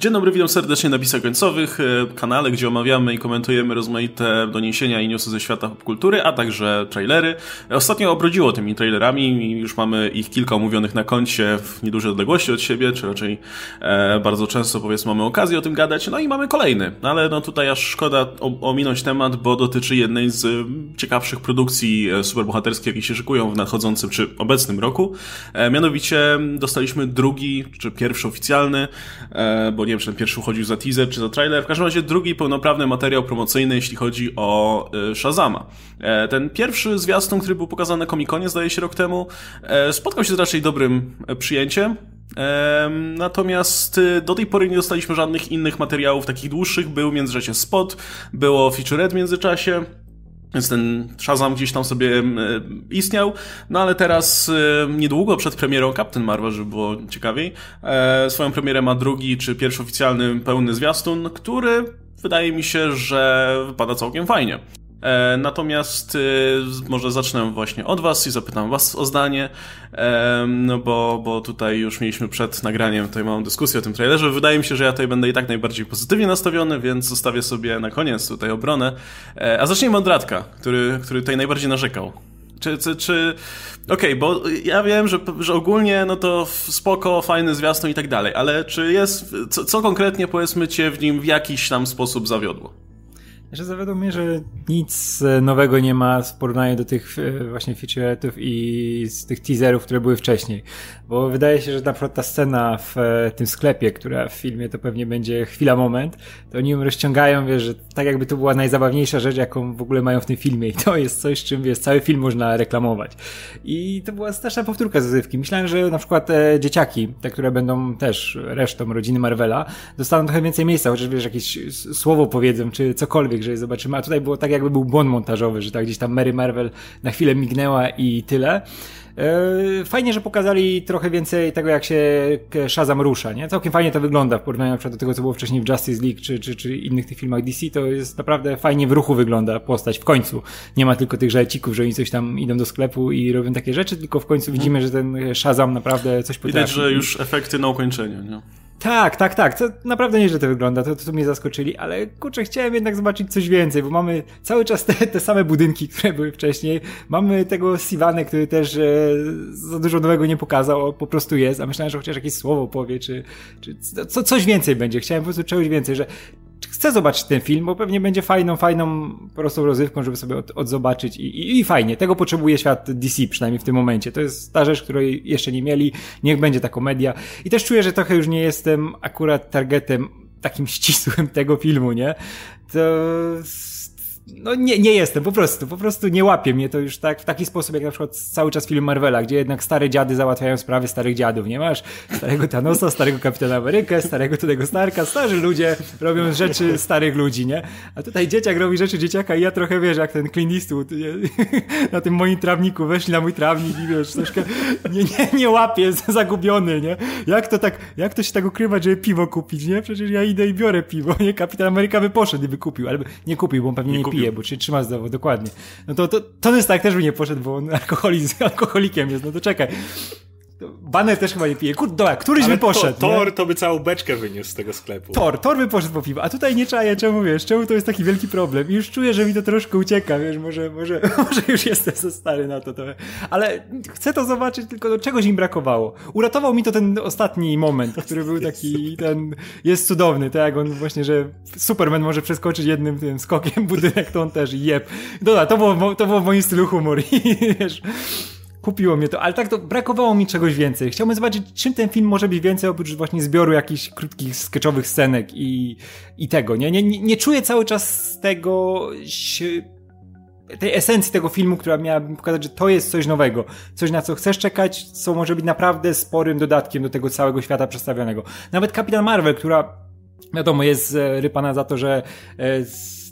Dzień dobry, witam serdecznie na Pisach Końcowych, e, kanale, gdzie omawiamy i komentujemy rozmaite doniesienia i newsy ze świata popkultury, a także trailery. Ostatnio obrodziło tymi trailerami i już mamy ich kilka omówionych na koncie w niedużej odległości od siebie, czy raczej e, bardzo często powiedzmy mamy okazję o tym gadać. No i mamy kolejny, ale no tutaj aż szkoda ominąć temat, bo dotyczy jednej z ciekawszych produkcji e, superbohaterskich, jakie się szykują w nadchodzącym czy obecnym roku. E, mianowicie dostaliśmy drugi, czy pierwszy oficjalny, e, bo nie wiem, czy ten pierwszy uchodził za teaser, czy za trailer. W każdym razie drugi pełnoprawny materiał promocyjny, jeśli chodzi o y, Shazama. E, ten pierwszy zwiastun, który był pokazany na Comic-Conie, zdaje się, rok temu, e, spotkał się z raczej dobrym e, przyjęciem. Natomiast do tej pory nie dostaliśmy żadnych innych materiałów takich dłuższych. Był w międzyczasie spot, było featurette w międzyczasie. Więc ten Shazam gdzieś tam sobie istniał, no ale teraz niedługo przed premierą Captain Marvel, żeby było ciekawiej, e, swoją premierę ma drugi czy pierwszy oficjalny pełny zwiastun, który wydaje mi się, że wypada całkiem fajnie. E, natomiast e, może zacznę właśnie od Was i zapytam Was o zdanie, e, no bo, bo tutaj już mieliśmy przed nagraniem tutaj małą dyskusję o tym trailerze. Wydaje mi się, że ja tutaj będę i tak najbardziej pozytywnie nastawiony, więc zostawię sobie na koniec tutaj obronę. A zacznijmy od Radka, który, który tutaj najbardziej narzekał. Czy, czy, czy... okej, okay, bo ja wiem, że, że ogólnie no to spoko, fajny zwiastun i tak dalej, ale czy jest, co, co konkretnie powiedzmy cię w nim w jakiś tam sposób zawiodło? Że zawiodło mnie, że nic e, nowego nie ma w porównaniu do tych e, właśnie feature'ów i z tych teaserów, które były wcześniej. Bo wydaje się, że na przykład ta scena w e, tym sklepie, która w filmie to pewnie będzie chwila, moment, to oni ją rozciągają, wiesz, że tak jakby to była najzabawniejsza rzecz, jaką w ogóle mają w tym filmie i to jest coś, czym, wiesz, cały film można reklamować. I to była straszna powtórka zazywki. Myślałem, że na przykład te dzieciaki, te, które będą też resztą rodziny Marvela, dostaną trochę więcej miejsca, chociaż wiesz, jakieś słowo powiedzą, czy cokolwiek, że zobaczymy. A tutaj było tak, jakby był błąd montażowy, że tak gdzieś tam Mary Marvel na chwilę mignęła i tyle. E, fajnie, że pokazali trochę więcej tego, jak się Shazam rusza, nie? Całkiem fajnie to wygląda w porównaniu na przykład do tego, co było wcześniej w Justice League czy, czy, czy innych tych filmach DC, to jest naprawdę fajnie w ruchu wygląda postać w końcu. Nie ma tylko tych żelcików, że oni coś tam idą do sklepu i robią takie rzeczy, tylko w końcu widzimy, że ten Shazam naprawdę coś potrafi. Widać, że już efekty na ukończeniu, nie? Tak, tak, tak. To naprawdę nieźle to wygląda, to, to mnie zaskoczyli, ale kurczę, chciałem jednak zobaczyć coś więcej, bo mamy cały czas te, te same budynki, które były wcześniej. Mamy tego Sivanę, który też e, za dużo nowego nie pokazał, po prostu jest, a myślałem, że chociaż jakieś słowo powie, czy, czy co, coś więcej będzie. Chciałem po prostu czegoś więcej, że chcę zobaczyć ten film, bo pewnie będzie fajną, fajną prostą rozrywką, żeby sobie od, odzobaczyć i, i, i fajnie. Tego potrzebuje świat DC, przynajmniej w tym momencie. To jest ta rzecz, której jeszcze nie mieli. Niech będzie ta komedia. I też czuję, że trochę już nie jestem akurat targetem takim ścisłym tego filmu, nie? To no nie, nie jestem, po prostu, po prostu nie łapie mnie to już tak w taki sposób, jak na przykład cały czas film Marvela, gdzie jednak stare dziady załatwiają sprawy starych dziadów, nie masz? Starego Thanosa, starego Kapitana Amerykę, starego Tonego Starka, starzy ludzie robią rzeczy starych ludzi, nie? A tutaj dzieciak robi rzeczy dzieciaka i ja trochę wiesz, jak ten Clint Eastwood nie? na tym moim trawniku, weszli na mój trawnik i wiesz, troszkę nie, nie, nie łapię, zagubiony, nie? Jak to tak, jak to się tak ukrywać, żeby piwo kupić, nie? Przecież ja idę i biorę piwo, nie? Kapitan Ameryka by poszedł i by kupił, ale nie kupił, bo on pewnie nie, nie pije, bo się trzyma zdrowo, dokładnie. No to, to Tony Stark też by nie poszedł, bo on alkoholiz, alkoholikiem jest, no to czekaj. Banner też chyba nie pije. Kurde, dobra, któryś Ale by poszedł. To, Thor to by całą beczkę wyniósł z tego sklepu. Thor, Thor by poszedł po piwo. A tutaj nie czaję, czemu wiesz, czemu to jest taki wielki problem. I już czuję, że mi to troszkę ucieka, wiesz, może, może, może już jestem za stary na to trochę. Ale chcę to zobaczyć, tylko do czegoś im brakowało. Uratował mi to ten ostatni moment, który był taki, ten, jest cudowny, tak jak on właśnie, że Superman może przeskoczyć jednym tym skokiem budynek, to on też jeb. Dobra, to było, to było w moim stylu humor i wiesz kupiło mnie to, ale tak to brakowało mi czegoś więcej. Chciałbym zobaczyć, czym ten film może być więcej, oprócz właśnie zbioru jakichś krótkich, sketchowych scenek i, i tego, nie? Nie, nie? nie czuję cały czas tego tej esencji tego filmu, która miałaby pokazać, że to jest coś nowego, coś na co chcesz czekać, co może być naprawdę sporym dodatkiem do tego całego świata przedstawionego. Nawet Kapitan Marvel, która wiadomo jest e, rypana za to, że e,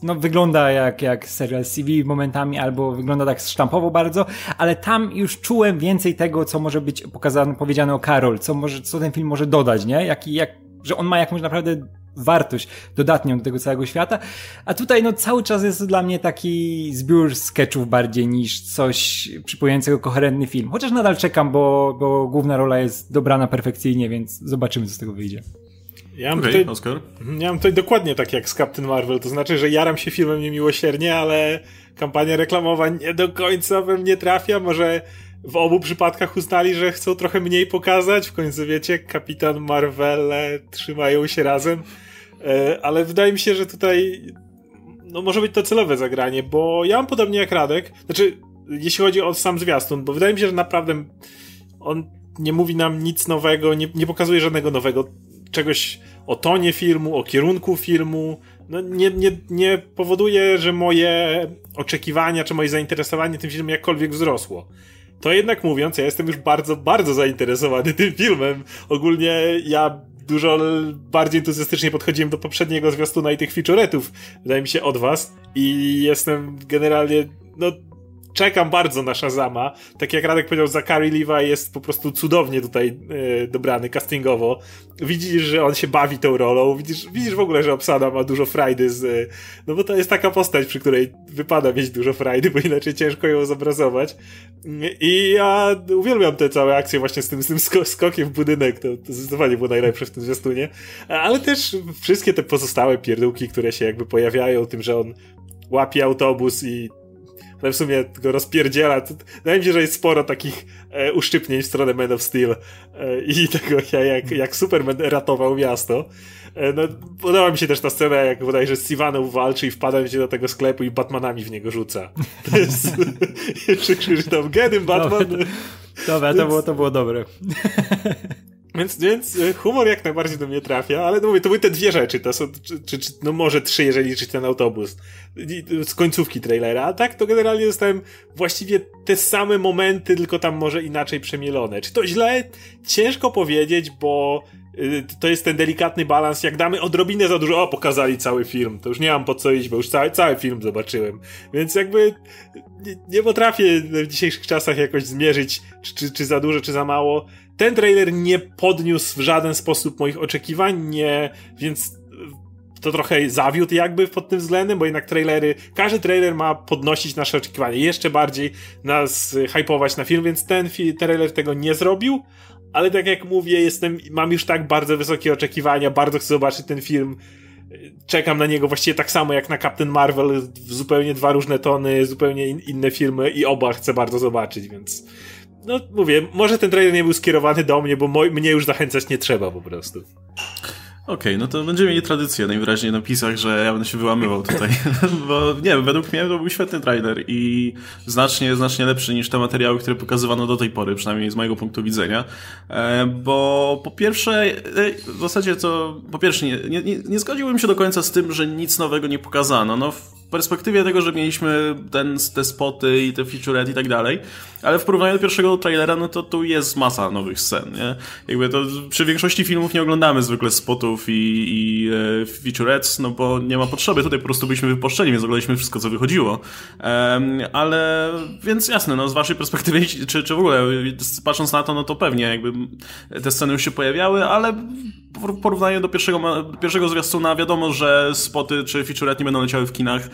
no, wygląda jak, jak serial CV momentami, albo wygląda tak sztampowo bardzo, ale tam już czułem więcej tego, co może być pokazane, powiedziane o Karol, co może, co ten film może dodać, nie? Jak, jak, że on ma jakąś naprawdę wartość dodatnią do tego całego świata. A tutaj no cały czas jest dla mnie taki zbiór sketchów bardziej niż coś przypominającego koherentny film. Chociaż nadal czekam, bo, bo główna rola jest dobrana perfekcyjnie, więc zobaczymy co z tego wyjdzie. Ja mam, okay, tutaj, Oscar. Mhm, ja mam tutaj dokładnie tak jak z Captain Marvel, to znaczy, że jaram się filmem niemiłosiernie, ale kampania reklamowa nie do końca we mnie trafia, może w obu przypadkach uznali, że chcą trochę mniej pokazać, w końcu wiecie, Kapitan Marvel trzymają się razem, e, ale wydaje mi się, że tutaj no może być to celowe zagranie, bo ja mam podobnie jak Radek, znaczy jeśli chodzi o sam zwiastun, bo wydaje mi się, że naprawdę on nie mówi nam nic nowego, nie, nie pokazuje żadnego nowego czegoś o tonie filmu, o kierunku filmu, no nie, nie, nie powoduje, że moje oczekiwania czy moje zainteresowanie tym filmem jakkolwiek wzrosło. To jednak mówiąc, ja jestem już bardzo, bardzo zainteresowany tym filmem. Ogólnie ja dużo bardziej entuzjastycznie podchodziłem do poprzedniego zwiastuna i tych featuretów, wydaje mi się, od was. I jestem generalnie, no, czekam bardzo na Shazama. Tak jak Radek powiedział, Zachary Levi jest po prostu cudownie tutaj e, dobrany castingowo. Widzisz, że on się bawi tą rolą, widzisz, widzisz w ogóle, że obsada ma dużo frajdy z... E, no bo to jest taka postać, przy której wypada mieć dużo frajdy, bo inaczej ciężko ją zobrazować. I ja uwielbiam te całe akcje właśnie z tym, z tym skokiem w budynek, to, to zdecydowanie było najlepsze w tym zwiastunie. Ale też wszystkie te pozostałe pierdółki, które się jakby pojawiają, tym, że on łapie autobus i ale w sumie go rozpierdziela. Wydaje mi się, że jest sporo takich e, uszczypnień w stronę Man of Steel e, i tego, jak, jak Superman ratował miasto. E, no, podoba mi się też ta scena, jak bodajże z Sivaną walczy i wpada się do tego sklepu i Batmanami w niego rzuca. To jest... krzyczy tam, get him, Batman! Dobra, to, było, to było dobre. Więc, więc e, humor jak najbardziej do mnie trafia, ale no mówię, to były te dwie rzeczy, to są, czy, czy, czy, no może trzy, jeżeli liczyć ten autobus z końcówki trailera, a tak to generalnie dostałem właściwie te same momenty, tylko tam może inaczej przemielone. Czy to źle? Ciężko powiedzieć, bo y, to jest ten delikatny balans, jak damy odrobinę za dużo, o, pokazali cały film, to już nie mam po co iść, bo już cały, cały film zobaczyłem. Więc jakby nie, nie potrafię w dzisiejszych czasach jakoś zmierzyć, czy, czy, czy za dużo, czy za mało ten trailer nie podniósł w żaden sposób moich oczekiwań, nie, więc to trochę zawiódł jakby pod tym względem, bo jednak trailery, każdy trailer ma podnosić nasze oczekiwania, jeszcze bardziej nas hypować na film, więc ten trailer tego nie zrobił, ale tak jak mówię, jestem, mam już tak bardzo wysokie oczekiwania, bardzo chcę zobaczyć ten film, czekam na niego właściwie tak samo jak na Captain Marvel, zupełnie dwa różne tony, zupełnie in, inne filmy i oba chcę bardzo zobaczyć, więc no mówię, może ten trailer nie był skierowany do mnie, bo mnie już zachęcać nie trzeba po prostu. Okej, okay, no to będziemy mieli tradycję najwyraźniej na pisach, że ja będę się wyłamywał tutaj, bo nie według mnie to był świetny trailer i znacznie, znacznie lepszy niż te materiały, które pokazywano do tej pory, przynajmniej z mojego punktu widzenia, e, bo po pierwsze, e, w zasadzie to, po pierwsze nie, nie, nie zgodziłbym się do końca z tym, że nic nowego nie pokazano, no perspektywie tego, że mieliśmy ten, te spoty i te featurette i tak dalej, ale w porównaniu do pierwszego trailera, no to tu jest masa nowych scen, nie? Jakby to przy większości filmów nie oglądamy zwykle spotów i, i e, featurettes, no bo nie ma potrzeby, tutaj po prostu byliśmy wypuszczeni, więc oglądaliśmy wszystko, co wychodziło. Um, ale, więc jasne, no z waszej perspektywy, czy, czy w ogóle patrząc na to, no to pewnie jakby te sceny już się pojawiały, ale w porównaniu do pierwszego, pierwszego zwiastuna wiadomo, że spoty czy featurette nie będą leciały w kinach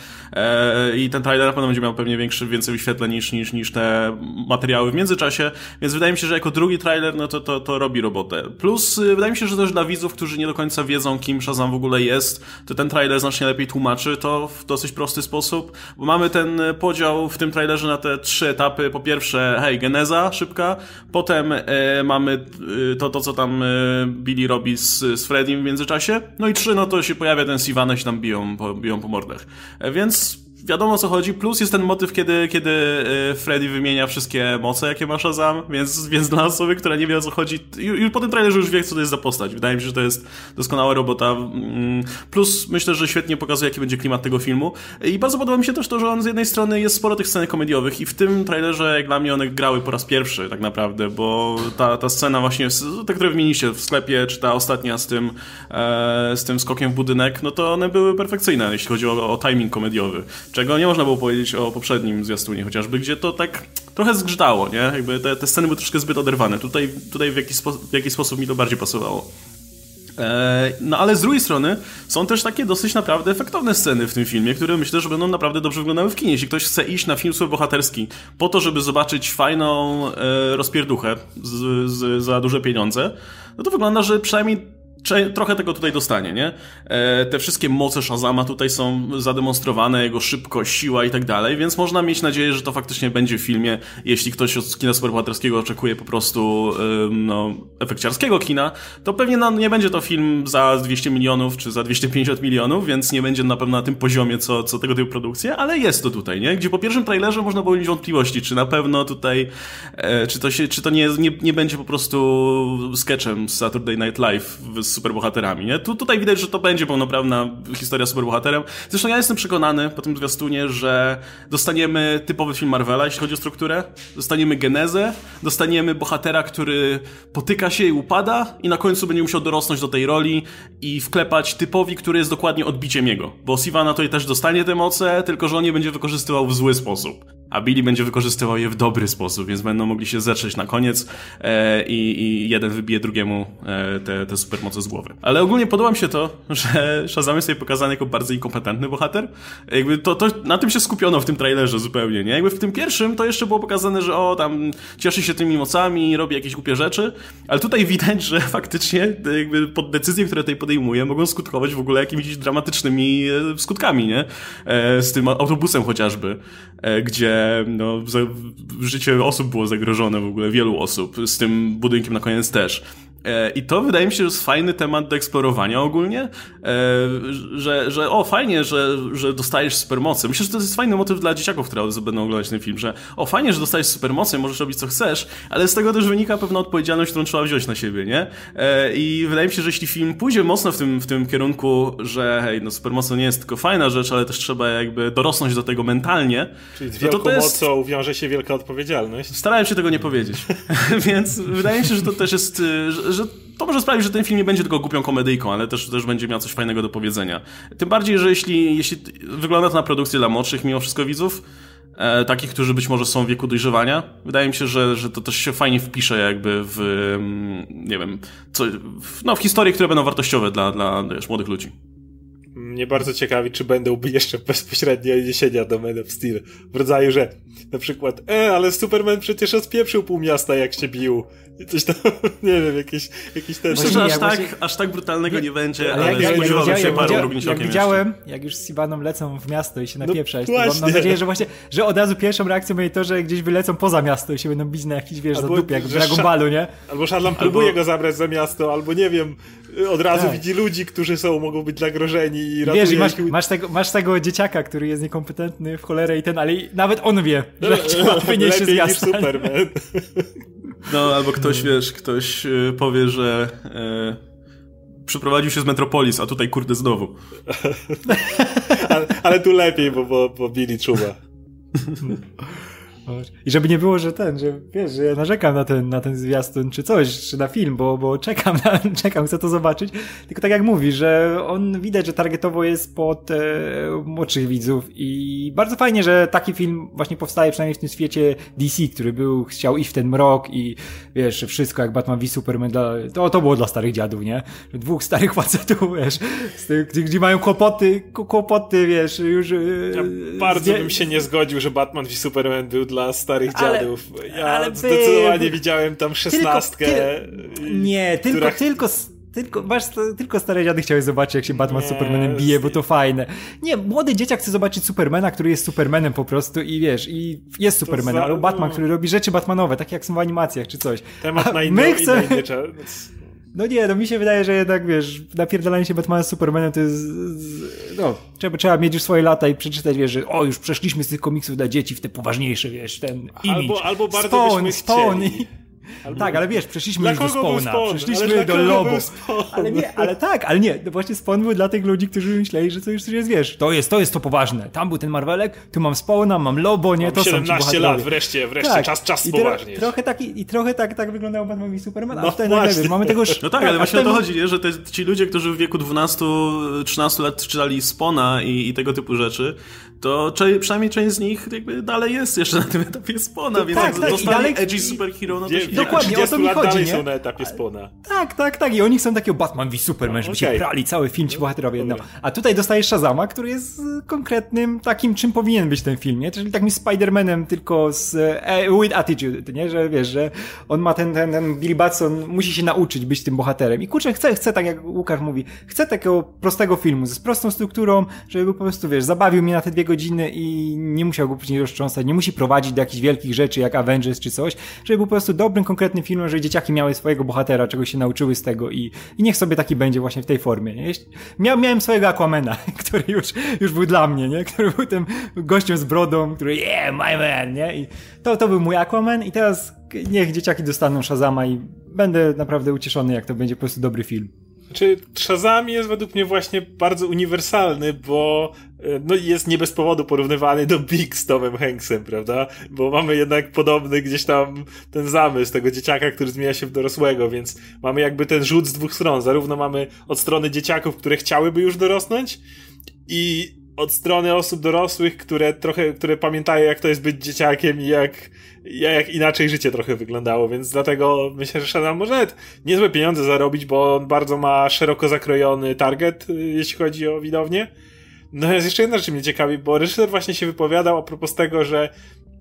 i ten trailer na pewno będzie miał pewnie większy, więcej wyświetleń niż, niż, niż te materiały w międzyczasie, więc wydaje mi się, że jako drugi trailer, no to, to, to robi robotę. Plus y, wydaje mi się, że też dla widzów, którzy nie do końca wiedzą, kim Shazam w ogóle jest, to ten trailer znacznie lepiej tłumaczy to w dosyć prosty sposób, bo mamy ten podział w tym trailerze na te trzy etapy. Po pierwsze, hej, geneza szybka, potem e, mamy y, to, to, co tam e, Billy robi z, z Freddym w międzyczasie, no i trzy, no to się pojawia ten Sivan, się tam biją, po, biją po mordach. Więc wiadomo o co chodzi, plus jest ten motyw, kiedy, kiedy y, Freddy wymienia wszystkie moce, jakie ma Shazam, więc, więc dla osoby, która nie wie o co chodzi, już po tym trailerze już wie, co to jest za postać. Wydaje mi się, że to jest doskonała robota. Mm, plus myślę, że świetnie pokazuje, jaki będzie klimat tego filmu. I bardzo podoba mi się też to, że on z jednej strony jest sporo tych scen komediowych i w tym trailerze, jak dla mnie, one grały po raz pierwszy tak naprawdę, bo ta, ta scena właśnie, te, które wymieniliście w sklepie, czy ta ostatnia z tym, e, z tym skokiem w budynek, no to one były perfekcyjne, jeśli chodzi o, o timing komediowy czego nie można było powiedzieć o poprzednim zwiastunie chociażby, gdzie to tak trochę zgrzytało, nie? Jakby te, te sceny były troszkę zbyt oderwane. Tutaj, tutaj w, jakiś spo, w jakiś sposób mi to bardziej pasowało. E, no ale z drugiej strony są też takie dosyć naprawdę efektowne sceny w tym filmie, które myślę, że będą naprawdę dobrze wyglądały w kinie. Jeśli ktoś chce iść na film bohaterski po to, żeby zobaczyć fajną e, rozpierduchę z, z, za duże pieniądze, no to wygląda, że przynajmniej trochę tego tutaj dostanie, nie? E, te wszystkie moce Shazama tutaj są zademonstrowane, jego szybkość, siła i tak dalej, więc można mieć nadzieję, że to faktycznie będzie w filmie. Jeśli ktoś od kina superbohaterskiego oczekuje po prostu no, efekciarskiego kina, to pewnie no, nie będzie to film za 200 milionów czy za 250 milionów, więc nie będzie na pewno na tym poziomie co, co tego typu produkcje, ale jest to tutaj, nie? Gdzie po pierwszym trailerze można było mieć wątpliwości, czy na pewno tutaj, e, czy to, się, czy to nie, nie, nie będzie po prostu sketchem z Saturday Night Live z superbohaterami, nie? Tu, tutaj widać, że to będzie pełnoprawna historia z superbohaterem. Zresztą ja jestem przekonany po tym zwiastunie, że dostaniemy typowy film Marvela, jeśli chodzi o strukturę, dostaniemy genezę, dostaniemy bohatera, który potyka się i upada i na końcu będzie musiał dorosnąć do tej roli i wklepać typowi, który jest dokładnie odbiciem jego. Bo Sivana i też dostanie te moce, tylko że on je będzie wykorzystywał w zły sposób a Billy będzie wykorzystywał je w dobry sposób, więc będą mogli się zetrzeć na koniec e, i, i, jeden wybije drugiemu e, te, te supermoce z głowy. Ale ogólnie podoba mi się to, że Shazam jest tutaj pokazany jako bardzo inkompetentny bohater. Jakby to, to na tym się skupiono w tym trailerze zupełnie, nie? Jakby w tym pierwszym to jeszcze było pokazane, że o, tam cieszy się tymi mocami, robi jakieś głupie rzeczy, ale tutaj widać, że faktycznie jakby pod decyzje, które tutaj podejmuje, mogą skutkować w ogóle jakimiś dramatycznymi e, skutkami, nie? E, z tym autobusem chociażby, e, gdzie no, życie osób było zagrożone w ogóle, wielu osób, z tym budynkiem na koniec też. E, I to wydaje mi się, że jest fajny temat do eksplorowania ogólnie, e, że, że o, fajnie, że, że dostajesz supermocy. Myślę, że to jest fajny motyw dla dzieciaków, które będą oglądać ten film, że o, fajnie, że dostajesz supermocy, możesz robić co chcesz, ale z tego też wynika pewna odpowiedzialność, którą trzeba wziąć na siebie, nie? E, I wydaje mi się, że jeśli film pójdzie mocno w tym, w tym kierunku, że hej, no supermoce nie jest tylko fajna rzecz, ale też trzeba jakby dorosnąć do tego mentalnie. Czyli z wielką no to to jest... mocą wiąże się wielka odpowiedzialność. Starałem się tego nie powiedzieć. Więc wydaje mi się, że to też jest, że to może sprawić, że ten film nie będzie tylko głupią komedyjką, ale też, też będzie miał coś fajnego do powiedzenia. Tym bardziej, że jeśli, jeśli wygląda to na produkcję dla młodszych mimo wszystko widzów, e, takich, którzy być może są w wieku dojrzewania, wydaje mi się, że, że to też się fajnie wpisze jakby w, mm, nie wiem, co, w, no, w historie, które będą wartościowe dla, dla wiesz, młodych ludzi mnie bardzo ciekawi, czy będą jeszcze bezpośrednie odniesienia do Man of Steel. W rodzaju, że na przykład, e, ale Superman przecież odpieprzył pół miasta, jak się bił. Coś tam, nie wiem, jakieś, jakieś ten... Myślę, że aż, tak, właśnie... aż tak brutalnego nie, nie będzie, ale, ale jak, spodziewałem się paru jak, jak widziałem, jak już z Sibaną lecą w miasto i się napieprzać, no, to mam nadzieję, że właśnie, że od razu pierwszą reakcją będzie to, że gdzieś wylecą poza miasto i się będą bić na jakiś, wiesz, albo, za dupie, jak w Dragon Ballu, nie? Albo Shadlam próbuje albo... go zabrać za miasto, albo nie wiem, od razu tak. widzi ludzi, którzy są, mogą być zagrożeni i Wiesz, i masz, masz, tego, masz tego dzieciaka, który jest niekompetentny w cholerę i ten, ale nawet on wie, że trzeba wynieść się z Superman. No, albo ktoś, wiesz, ktoś y, powie, że e, przeprowadził się z Metropolis, a tutaj kurde znowu. ale, ale, tu lepiej, bo, bo, bo Billy czuwa. I żeby nie było, że ten, że wiesz, że ja narzekam na ten, na ten zwiastun czy coś, czy na film, bo, bo czekam, na, czekam, chcę to zobaczyć. Tylko tak jak mówi, że on widać, że targetowo jest pod e, młodszych widzów i bardzo fajnie, że taki film właśnie powstaje przynajmniej w tym świecie DC, który był, chciał iść w ten mrok i wiesz, wszystko jak Batman v Superman, dla, to, to było dla starych dziadów, nie? Dwóch starych facetów, wiesz, gdzie, gdzie mają kłopoty, kłopoty, wiesz, już... E, ja bardzo bym się nie zgodził, że Batman v Superman był dla starych ale, dziadów. Ja ale zdecydowanie by... widziałem tam szesnastkę. Tylko, ty... Nie, tylko, która... tylko, tylko, masz, tylko stare dziady chciały zobaczyć, jak się Batman z Supermanem bije, bo to fajne. Nie, młody dzieciak chce zobaczyć Supermana, który jest Supermanem po prostu i wiesz, i jest Supermanem, albo Batman, no. który robi rzeczy Batmanowe, takie jak są w animacjach czy coś. Temat A na inną, my chcemy... No nie, no mi się wydaje, że jednak, wiesz, napierdalanie się Batmana z Supermanem to jest, no, trzeba, trzeba mieć już swoje lata i przeczytać, wiesz, że o, już przeszliśmy z tych komiksów dla dzieci w te poważniejsze, wiesz, ten image. Albo, albo bardzo Spawn, byśmy Spawn chcieli. Albo... Tak, ale wiesz, przeszliśmy już do Spawna, przeszliśmy do Lobów. Ale nie, ale tak, ale nie, no właśnie Spawn był dla tych ludzi, którzy myśleli, że to już coś jest, wiesz, to jest, to jest to poważne. Tam był ten Marvelek, tu mam Spawna, mam Lobo, nie, mam to 17 są ci lat, wreszcie, wreszcie, tak. czas, czas spoważnieć. Trochę tak, i trochę tak, tak wyglądał Batman i Superman, no, a tutaj nagle, wiesz, mamy tego... No tak, ale właśnie o to chodzi, nie? że te, ci ludzie, którzy w wieku 12-13 lat czytali Spona i, i tego typu rzeczy, to przynajmniej część z nich jakby dalej jest jeszcze na tym etapie Spona, więc tak, jak tak, dostali dalej... edgy superhero, no to się dokładnie, o to mi chodzi, dalej nie? są na etapie spona. Tak, tak, tak. I oni chcą takiego Batman v Superman, żeby Okej. się prali, cały film ci bohaterowie. No. A tutaj dostajesz Shazama, który jest e, konkretnym takim, czym powinien być ten film, nie? Czyli takim Spider-Manem, tylko z e, with attitude, nie? Że wiesz, że on ma ten, ten, ten Billy Batson, musi się nauczyć być tym bohaterem. I kurczę, chcę, chcę, tak jak Łukasz mówi, chcę takiego prostego filmu, z prostą strukturą, żeby po prostu, wiesz, zabawił mnie na te dwie godziny i nie musiał go później roztrząsać, nie musi prowadzić do jakichś wielkich rzeczy, jak Avengers czy coś, żeby był po prostu dobrym, konkretnym filmem, że dzieciaki miały swojego bohatera, czego się nauczyły z tego i, i niech sobie taki będzie właśnie w tej formie, nie? Miałem swojego Aquamana, który już, już był dla mnie, nie? Który był tym gościem z brodą, który yeah, my man, nie? I to, to był mój Aquaman i teraz niech dzieciaki dostaną Shazama i będę naprawdę ucieszony, jak to będzie po prostu dobry film. Czy Shazam jest według mnie właśnie bardzo uniwersalny, bo e, no jest nie bez powodu porównywany do Big z Tomem Hanksem, prawda? Bo mamy jednak podobny gdzieś tam ten zamysł tego dzieciaka, który zmienia się w dorosłego, więc mamy jakby ten rzut z dwóch stron. Zarówno mamy od strony dzieciaków, które chciałyby już dorosnąć i od strony osób dorosłych, które trochę, które pamiętają jak to jest być dzieciakiem i jak, jak inaczej życie trochę wyglądało, więc dlatego myślę, że Shazam może niezłe pieniądze zarobić, bo on bardzo ma szeroko zakrojony target, y, jeśli chodzi o widownię. No jest jeszcze jedna rzecz mnie ciekawi, bo reżyser właśnie się wypowiadał a propos tego, że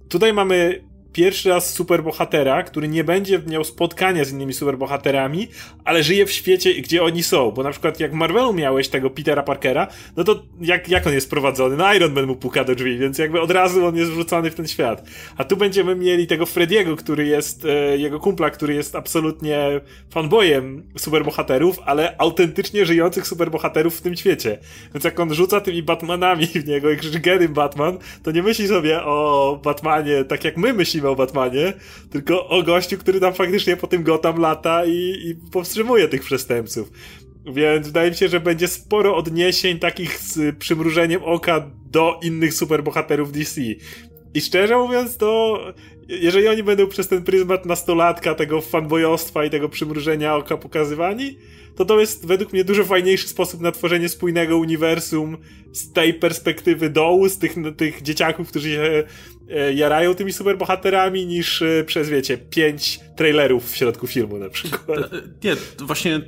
tutaj mamy pierwszy raz superbohatera, który nie będzie miał spotkania z innymi superbohaterami, ale żyje w świecie, gdzie oni są. Bo na przykład jak Marvelu miałeś tego Petera Parkera, no to jak, jak on jest prowadzony? No Iron Man mu puka do drzwi, więc jakby od razu on jest wrzucony w ten świat. A tu będziemy mieli tego Frediego, który jest, e, jego kumpla, który jest absolutnie fanboyem superbohaterów, ale autentycznie żyjących superbohaterów w tym świecie. Więc jak on rzuca tymi Batmanami w niego i krzyczy him, Batman, to nie myśli sobie o Batmanie tak jak my myślimy o Batmanie, tylko o gościu, który tam faktycznie po tym Gotham lata i, i powstrzymuje tych przestępców. Więc wydaje mi się, że będzie sporo odniesień takich z przymrużeniem oka do innych superbohaterów DC. I szczerze mówiąc, to jeżeli oni będą przez ten pryzmat nastolatka, tego fanboyostwa i tego przymrużenia oka pokazywani, to to jest według mnie dużo fajniejszy sposób na tworzenie spójnego uniwersum z tej perspektywy dołu, z tych, tych dzieciaków, którzy się jarają tymi superbohaterami, niż e, przez, wiecie, pięć trailerów w środku filmu na przykład. Nie, to właśnie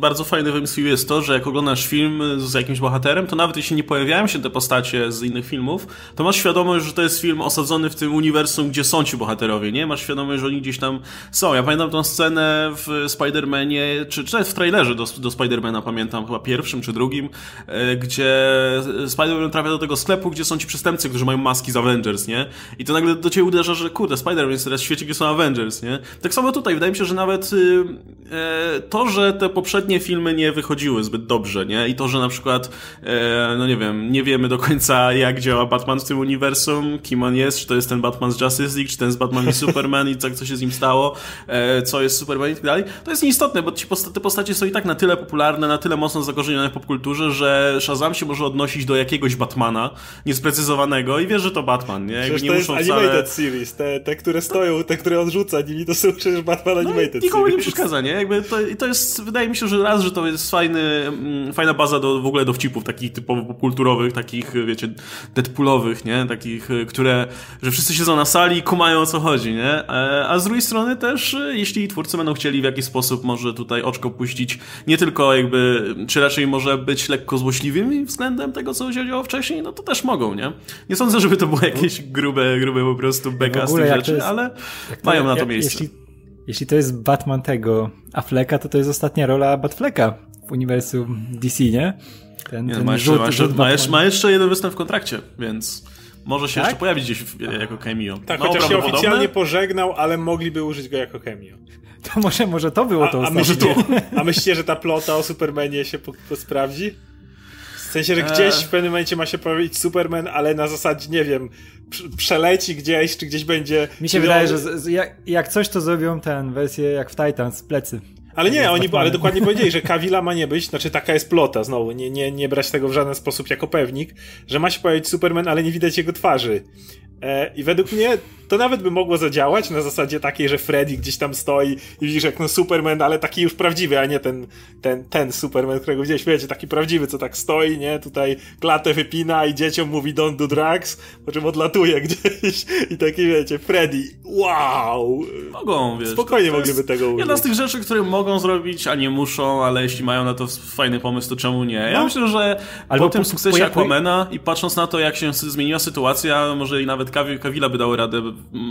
bardzo fajne w MCU jest to, że jak oglądasz film z jakimś bohaterem, to nawet jeśli nie pojawiają się te postacie z innych filmów, to masz świadomość, że to jest film osadzony w tym uniwersum, gdzie są ci bohaterowie, nie? Masz świadomość, że oni gdzieś tam są. Ja pamiętam tą scenę w Spider-Manie, czy, czy nawet w trailerze do, do Spider-Mana, pamiętam, chyba pierwszym czy drugim, e, gdzie Spider-Man trafia do tego sklepu, gdzie są ci przestępcy, którzy mają maski z Avengers, nie? I to nagle do ciebie uderza, że kurde, Spider-Man jest teraz w świecie, gdzie są Avengers, nie? Tak samo tutaj, wydaje mi się, że nawet y, e, to, że te poprzednie filmy nie wychodziły zbyt dobrze, nie? I to, że na przykład, e, no nie wiem, nie wiemy do końca, jak działa Batman w tym uniwersum, kim on jest, czy to jest ten Batman z Justice League, czy ten z Batman i Superman i tak, co się z nim stało, e, co jest Superman i tak dalej, to jest nieistotne, bo ci te postacie są i tak na tyle popularne, na tyle mocno zakorzenione w popkulturze, że Shazam się może odnosić do jakiegoś Batmana niesprecyzowanego i wiesz, że to Batman, nie? Jakby nie to jest muszą animated wcale... series, te, te, które stoją, te, które on rzuca nimi, to są przecież Batman No animated i nikomu nie series. przeszkadza, nie? Jakby to, i to jest, wydaje mi się, że raz, że to jest fajny, mm, fajna baza do, w ogóle dowcipów takich typowo popkulturowych, takich, wiecie, deadpoolowych, nie? Takich, y, które, że wszyscy siedzą na sali i kumają o co chodzi, nie? E, A z drugiej strony też, y, jeśli twórcy będą chcieli w jakiś sposób może tutaj oczko puścić, nie tylko jakby, czy raczej może być lekko złośliwymi względem tego, co się działo wcześniej, no to też mogą, nie? Nie sądzę, żeby to było jakieś grube, grube po prostu beka z tych rzeczy, jest- ale Jak to- mają na to jak- miejsce. Jeśli, jeśli to jest Batman tego Afflecka, to to jest ostatnia rola Batflecka w uniwersum DC, nie? Ten, Nie, ten ma, jeszcze, rzut- ma, jeszcze, rzut ma, jeszcze, ma jeszcze jeden występ w kontrakcie, więc może się Tak? jeszcze pojawić gdzieś w, jako cameo. Tak, Mało chociaż się oficjalnie pożegnał, ale mogliby użyć go jako chemio. To może, może to było A, to a, ostatnie. myślicie, a myślicie, że ta plota o Supermanie się po, po sprawdzi? W sensie, że gdzieś Eee. w pewnym momencie ma się pojawić Superman, ale na zasadzie, nie wiem, prze- przeleci gdzieś, czy gdzieś będzie... Mi się wydaje, że z, z, jak, jak coś, to zrobią tę wersję jak w Titans, plecy. Ale nie, oni, ale dokładnie powiedzieli, że Kawila ma nie być, znaczy taka jest plota, znowu, nie, nie, nie brać tego w żaden sposób jako pewnik, że ma się pojawić Superman, ale nie widać jego twarzy. E, I według mnie to nawet by mogło zadziałać na zasadzie takiej, że Freddy gdzieś tam stoi i widzisz jak no Superman, ale taki już prawdziwy, a nie ten, ten, ten Superman, którego gdzieś wiecie, taki prawdziwy, co tak stoi, nie? Tutaj klatę wypina i dzieciom mówi don't do drugs, po czym odlatuje gdzieś i taki wiecie, Freddy, wow! Mogą, wiesz. Spokojnie mogliby tego użyć. Jedna z tych rzeczy, które mogą zrobić, a nie muszą, ale jeśli mają na to fajny pomysł, to czemu nie? Ja no. myślę, że Albo po tym sukcesie po, Aquamana i patrząc na to, jak się zmieniła sytuacja, może i nawet Kawila by dały radę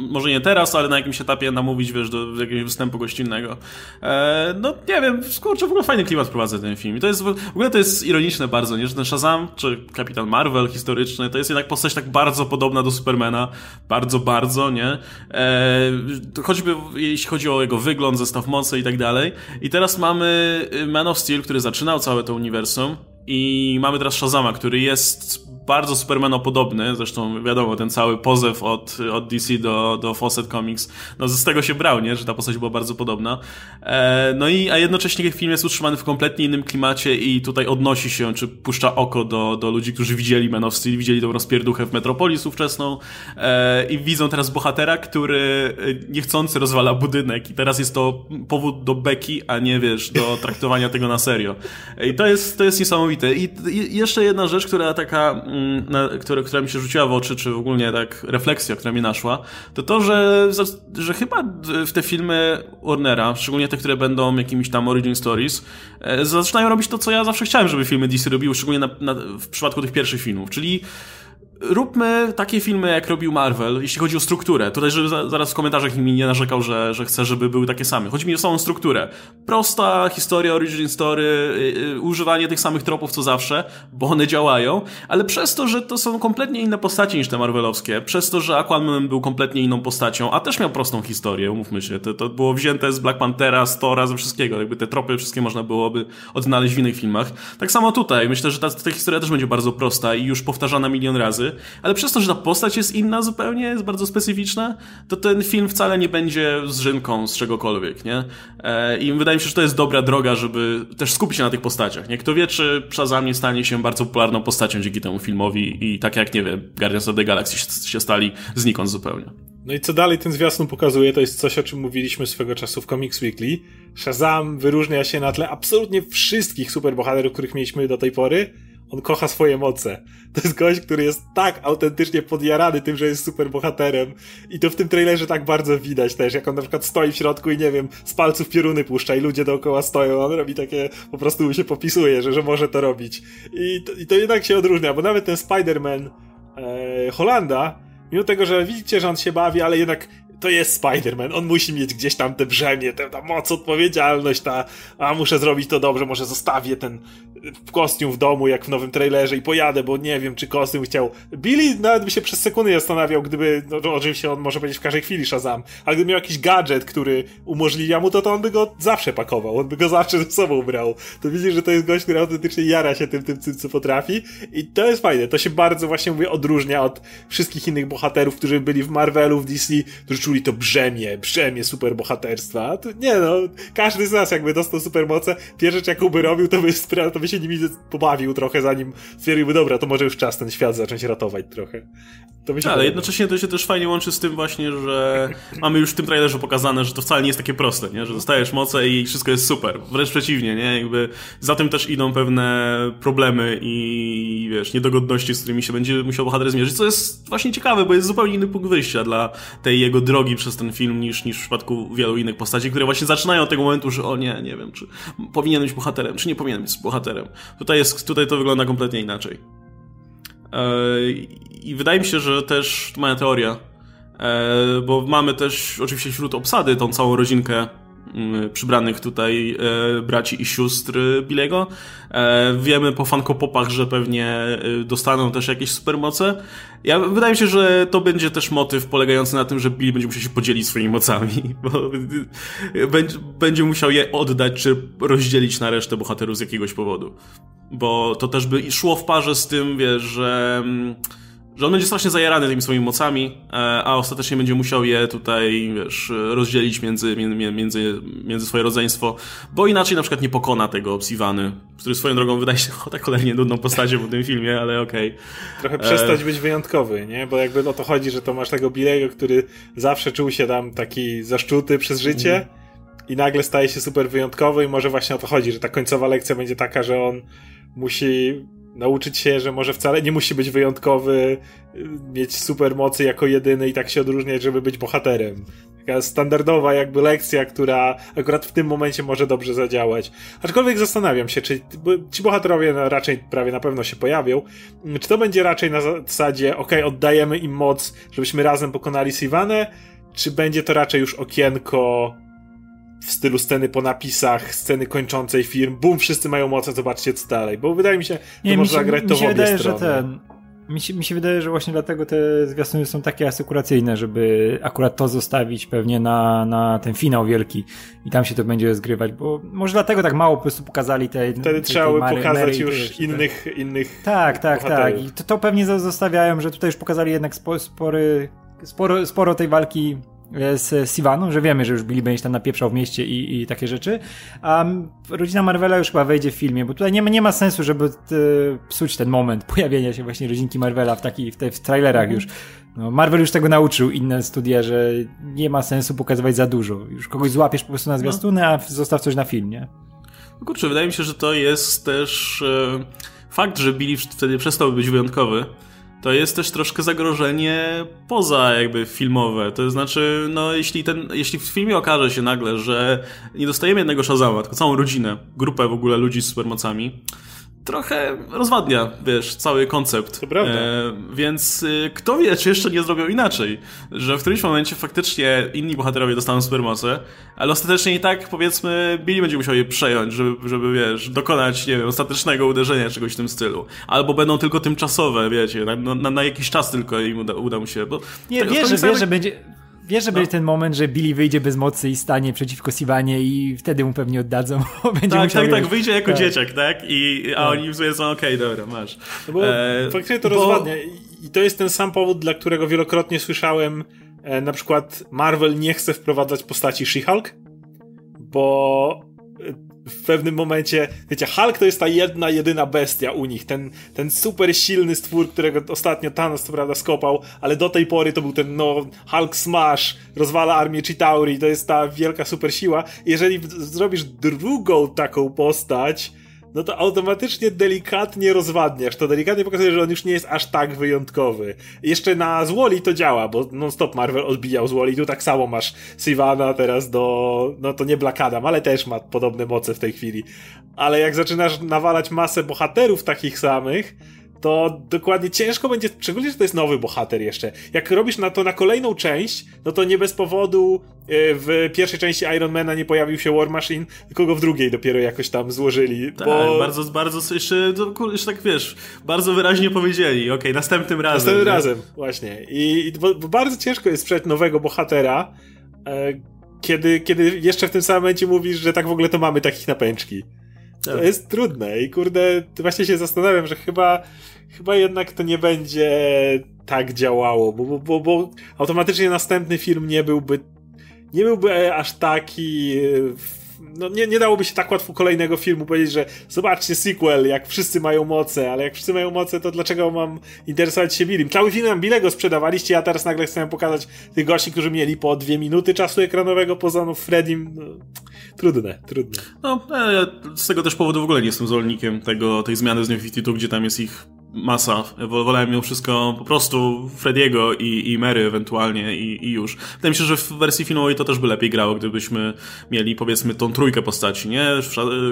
może nie teraz, ale na jakimś etapie namówić, wiesz, do jakiegoś występu gościnnego. E, no, nie wiem, kurczę, w ogóle fajny klimat prowadzi ten film. I to jest, w ogóle to jest ironiczne bardzo, nie? Że ten Shazam, czy Kapitan Marvel historyczny, to jest jednak postać tak bardzo podobna do Supermana. Bardzo, bardzo, nie? E, choćby jeśli chodzi o jego wygląd, zestaw mocy i tak dalej. I teraz mamy Man of Steel, który zaczynał całe to uniwersum. I mamy teraz Shazama, który jest bardzo Supermanopodobny, zresztą wiadomo, ten cały pozew od, od DC do, do Fawcett Comics, no z tego się brał, nie? że ta postać była bardzo podobna. E, no i, a jednocześnie film jest utrzymany w kompletnie innym klimacie i tutaj odnosi się, czy puszcza oko do, do ludzi, którzy widzieli Man of Steel, widzieli tą rozpierduchę w Metropolis ówczesną e, i widzą teraz bohatera, który e, niechcący rozwala budynek i teraz jest to powód do beki, a nie wiesz, do traktowania tego na serio. I to jest, to jest niesamowite. I, i jeszcze jedna rzecz, która taka Mm, na, które, która mi się rzuciła w oczy, czy ogólnie tak refleksja, która mi naszła, to to, że, że chyba w te filmy Warnera, szczególnie te, które będą jakimiś tam origin stories, e, zaczynają robić to, co ja zawsze chciałem, żeby filmy DC robiły, szczególnie na, na, w przypadku tych pierwszych filmów, czyli róbmy takie filmy, jak robił Marvel, jeśli chodzi o strukturę. Tutaj, żeby zaraz w komentarzach mi nie narzekał, że, że chce, żeby były takie same. Chodzi mi o samą strukturę. Prosta historia, origin story, yy, używanie tych samych tropów co zawsze, bo one działają, ale przez to, że to są kompletnie inne postacie niż te Marvelowskie, przez to, że Aquaman był kompletnie inną postacią, a też miał prostą historię, umówmy się, to, to było wzięte z Black Panthera, z Tora, ze wszystkiego, jakby te tropy wszystkie można byłoby odnaleźć w innych filmach. Tak samo tutaj, myślę, że ta, ta historia też będzie bardzo prosta i już powtarzana milion razy, ale przez to, że ta postać jest inna zupełnie, jest bardzo specyficzna, to ten film wcale nie będzie zrzynką z czegokolwiek, nie? E, I wydaje mi się, że to jest dobra droga, żeby też skupić się na tych postaciach, nie? Kto wie, czy Shazam nie stanie się bardzo popularną postacią dzięki temu filmowi i tak jak, nie wiem, Guardians of the Galaxy się stali znikąd zupełnie. No i co dalej ten zwiastun pokazuje, to jest coś, o czym mówiliśmy swego czasu w Comics Weekly. Shazam wyróżnia się na tle absolutnie wszystkich superbohaterów, których mieliśmy do tej pory, on kocha swoje moce. To jest gość, który jest tak autentycznie podjarany tym, że jest super bohaterem. I to w tym trailerze tak bardzo widać też, jak on na przykład stoi w środku i nie wiem, z palców pioruny puszcza i ludzie dookoła stoją, on robi takie, po prostu się popisuje, że, że może to robić. I to, i to jednak się odróżnia, bo nawet ten Spider-Man e, Holanda, mimo tego, że widzicie, że on się bawi, ale jednak to jest Spider-Man, on musi mieć gdzieś tam te brzemię, tę ta moc, odpowiedzialność, ta, a muszę zrobić to dobrze, może zostawię ten kostium w domu, jak w nowym trailerze i pojadę, bo nie wiem, czy kostium chciał. Billy nawet by się przez sekundę zastanawiał, gdyby, no, no oczywiście on może powiedzieć w każdej chwili Shazam, ale gdyby miał jakiś gadżet, który umożliwia mu to, to on by go zawsze pakował, on by go zawsze ze sobą brał. To widzisz, że to jest gość, który autentycznie jara się tym, tym, tym co potrafi i to jest fajne, to się bardzo właśnie, mówię, odróżnia od wszystkich innych bohaterów, którzy byli w Marvelu, w DC, którzy czuli to brzemię, brzemię superbohaterstwa. To, nie no, każdy z nas jakby dostał supermoce, pierwsze rzecz jaką by robił, to by, to by się nimi pobawił trochę, zanim stwierdziłby, dobra, to może już czas ten świat zacząć ratować trochę. To by się Ale jednocześnie to się też fajnie łączy z tym właśnie, że mamy już w tym trailerze pokazane, że to wcale nie jest takie proste, nie? że dostajesz moce i wszystko jest super. Wręcz przeciwnie, nie? Jakby za tym też idą pewne problemy i wiesz, niedogodności, z którymi się będzie musiał bohater zmierzyć, co jest właśnie ciekawe, bo jest zupełnie inny punkt wyjścia dla tej jego drogi przez ten film niż, niż w przypadku wielu innych postaci, które właśnie zaczynają od tego momentu, że o nie, nie wiem, czy powinien być bohaterem, czy nie powinien być bohaterem. Tutaj, jest, tutaj to wygląda kompletnie inaczej. I wydaje mi się, że też to moja teoria, e, bo mamy też oczywiście wśród obsady tą całą rodzinkę przybranych tutaj e, braci i sióstr Bilego. E, wiemy po fankopopach, że pewnie dostaną też jakieś supermoce. Ja, wydaje mi się, że to będzie też motyw polegający na tym, że Billy będzie musiał się podzielić swoimi mocami, bo będzie, będzie musiał je oddać, czy rozdzielić na resztę bohaterów z jakiegoś powodu. Bo to też by szło w parze z tym, wiesz, że mm, że on będzie strasznie zajarany tymi swoimi mocami, e, a ostatecznie będzie musiał je tutaj, wiesz, rozdzielić między, między, między swoje rodzeństwo, bo inaczej na przykład nie pokona tego Sivany, który swoją drogą wydaje się o tak cholernie nudną postacią w tym filmie, ale okej. Okay. Trochę przestać e... być wyjątkowy, nie? Bo jakby o to chodzi, że to masz tego Bilego, który zawsze czuł się tam taki zaszczuty przez życie mm. i nagle staje się super wyjątkowy i może właśnie o to chodzi, że ta końcowa lekcja będzie taka, że on musi nauczyć się, że może wcale nie musi być wyjątkowy, mieć super mocy jako jedyny i tak się odróżniać, żeby być bohaterem. Taka standardowa jakby lekcja, która akurat w tym momencie może dobrze zadziałać. Aczkolwiek zastanawiam się, czy ci bohaterowie raczej prawie na pewno się pojawią, czy to będzie raczej na zasadzie, ok, oddajemy im moc, żebyśmy razem pokonali Sivanę, czy będzie to raczej już okienko w stylu sceny po napisach, sceny kończącej film, bum, wszyscy mają moce, zobaczcie co dalej. Bo wydaje mi się, że można się, zagrać to w obie wydaje, strony. Że ten, mi się, mi się wydaje, że właśnie dlatego te zwiastuny są takie asykuracyjne, żeby akurat to zostawić pewnie na, na ten finał wielki i tam się to będzie zgrywać, bo może dlatego tak mało po prostu pokazali te... Wtedy trzeba by pokazać Mary, już innych, tak. innych Tak, tak, bohaterów. tak. I to, to pewnie zostawiają, że tutaj już pokazali jednak spory, sporo, sporo tej walki z Sivaną, że wiemy, że już Billy będzie tam napieprzał w mieście i, i takie rzeczy. A rodzina Marvela już chyba wejdzie w filmie, bo tutaj nie ma, nie ma sensu, żeby e, psuć ten moment pojawienia się właśnie rodzinki Marvela w, taki, w, te, w trailerach już. No, Marvel już tego nauczył, inne studia, że nie ma sensu pokazywać za dużo. Już kogoś złapiesz po prostu na no. a zostaw coś na film, nie? No kurczę, wydaje mi się, że to jest też e, fakt, że Billy wtedy przestał być wyjątkowy to jest też troszkę zagrożenie poza jakby filmowe. To znaczy, no jeśli, ten, jeśli w filmie okaże się nagle, że nie dostajemy jednego Shazama, tylko całą rodzinę, grupę w ogóle ludzi z supermocami, trochę rozwadnia, wiesz, cały koncept. To prawda. E, więc y, kto wie, czy jeszcze nie zrobią inaczej, że w którymś momencie faktycznie inni bohaterowie dostaną supermoce, ale ostatecznie i tak, powiedzmy, Billy będzie musiał je przejąć, żeby, żeby wiesz, dokonać, nie wiem, ostatecznego uderzenia czegoś w tym stylu. Albo będą tylko tymczasowe, wiecie, na, na, na jakiś czas tylko im uda, uda mu się. Bo nie, że, wiesz, że będzie Wiesz, że no. będzie ten moment, że Billy wyjdzie bez mocy i stanie przeciwko Siwanie i wtedy mu pewnie oddadzą. będzie tak, tak, tak, wyjdzie jako tak. dzieciak, tak? I, a tak. oni sobie są, okej, okay, dobra, masz. No bo e, faktycznie to bo... rozwadnia. I to jest ten sam powód, dla którego wielokrotnie słyszałem e, na przykład Marvel nie chce wprowadzać postaci She-Hulk, bo w pewnym momencie, wiecie, Hulk to jest ta jedna, jedyna bestia u nich, ten, ten super silny stwór, którego ostatnio Thanos co prawda skopał, ale do tej pory to był ten, no, Hulk Smash, rozwala armię Chitauri, to jest ta wielka super siła. Jeżeli zrobisz drugą taką postać, no to automatycznie delikatnie rozwadniasz. To delikatnie pokazuje, że on już nie jest aż tak wyjątkowy. Jeszcze na Zwoli to działa, bo non-stop Marvel odbijał Zwoli. Tu tak samo masz Sivana teraz do, no to nie Black Adam, ale też ma podobne moce w tej chwili. Ale jak zaczynasz nawalać masę bohaterów takich samych, to dokładnie ciężko będzie, szczególnie, że to jest nowy bohater jeszcze. Jak robisz na to na kolejną część, no to nie bez powodu e, w pierwszej części Ironmana nie pojawił się War Machine, tylko go w drugiej dopiero jakoś tam złożyli. Tak, bo... bardzo, bardzo, jeszcze, jeszcze tak wiesz, bardzo wyraźnie powiedzieli, okej, okay, następnym razem. Następnym nie? razem, właśnie. I, bo, bo bardzo ciężko jest sprzedać nowego bohatera, e, kiedy, kiedy jeszcze w tym samym momencie mówisz, że tak w ogóle to mamy takich napęczki. To tak. jest trudne i kurde, właśnie się zastanawiam, że chyba, chyba jednak to nie będzie tak działało, bo, bo, bo automatycznie następny film nie byłby, nie byłby aż taki no nie, nie dałoby się tak łatwo kolejnego filmu powiedzieć, że zobaczcie sequel, jak wszyscy mają moce, ale jak wszyscy mają moce, to dlaczego mam interesować się Billim? Cały film nam Billego sprzedawaliście, a teraz nagle chcę pokazać tych gości, którzy mieli po dwie minuty czasu ekranowego poza no Freddym. No, trudne, trudne. No, ja z tego też powodu w ogóle nie jestem zwolennikiem tego, tej zmiany z New 52, gdzie tam jest ich masa. Wolałem mimo wszystko po prostu Frediego i, i Mary ewentualnie i, i już. Wydaje mi się, że w wersji filmowej to też by lepiej grało, gdybyśmy mieli powiedzmy tą trójkę postaci, nie?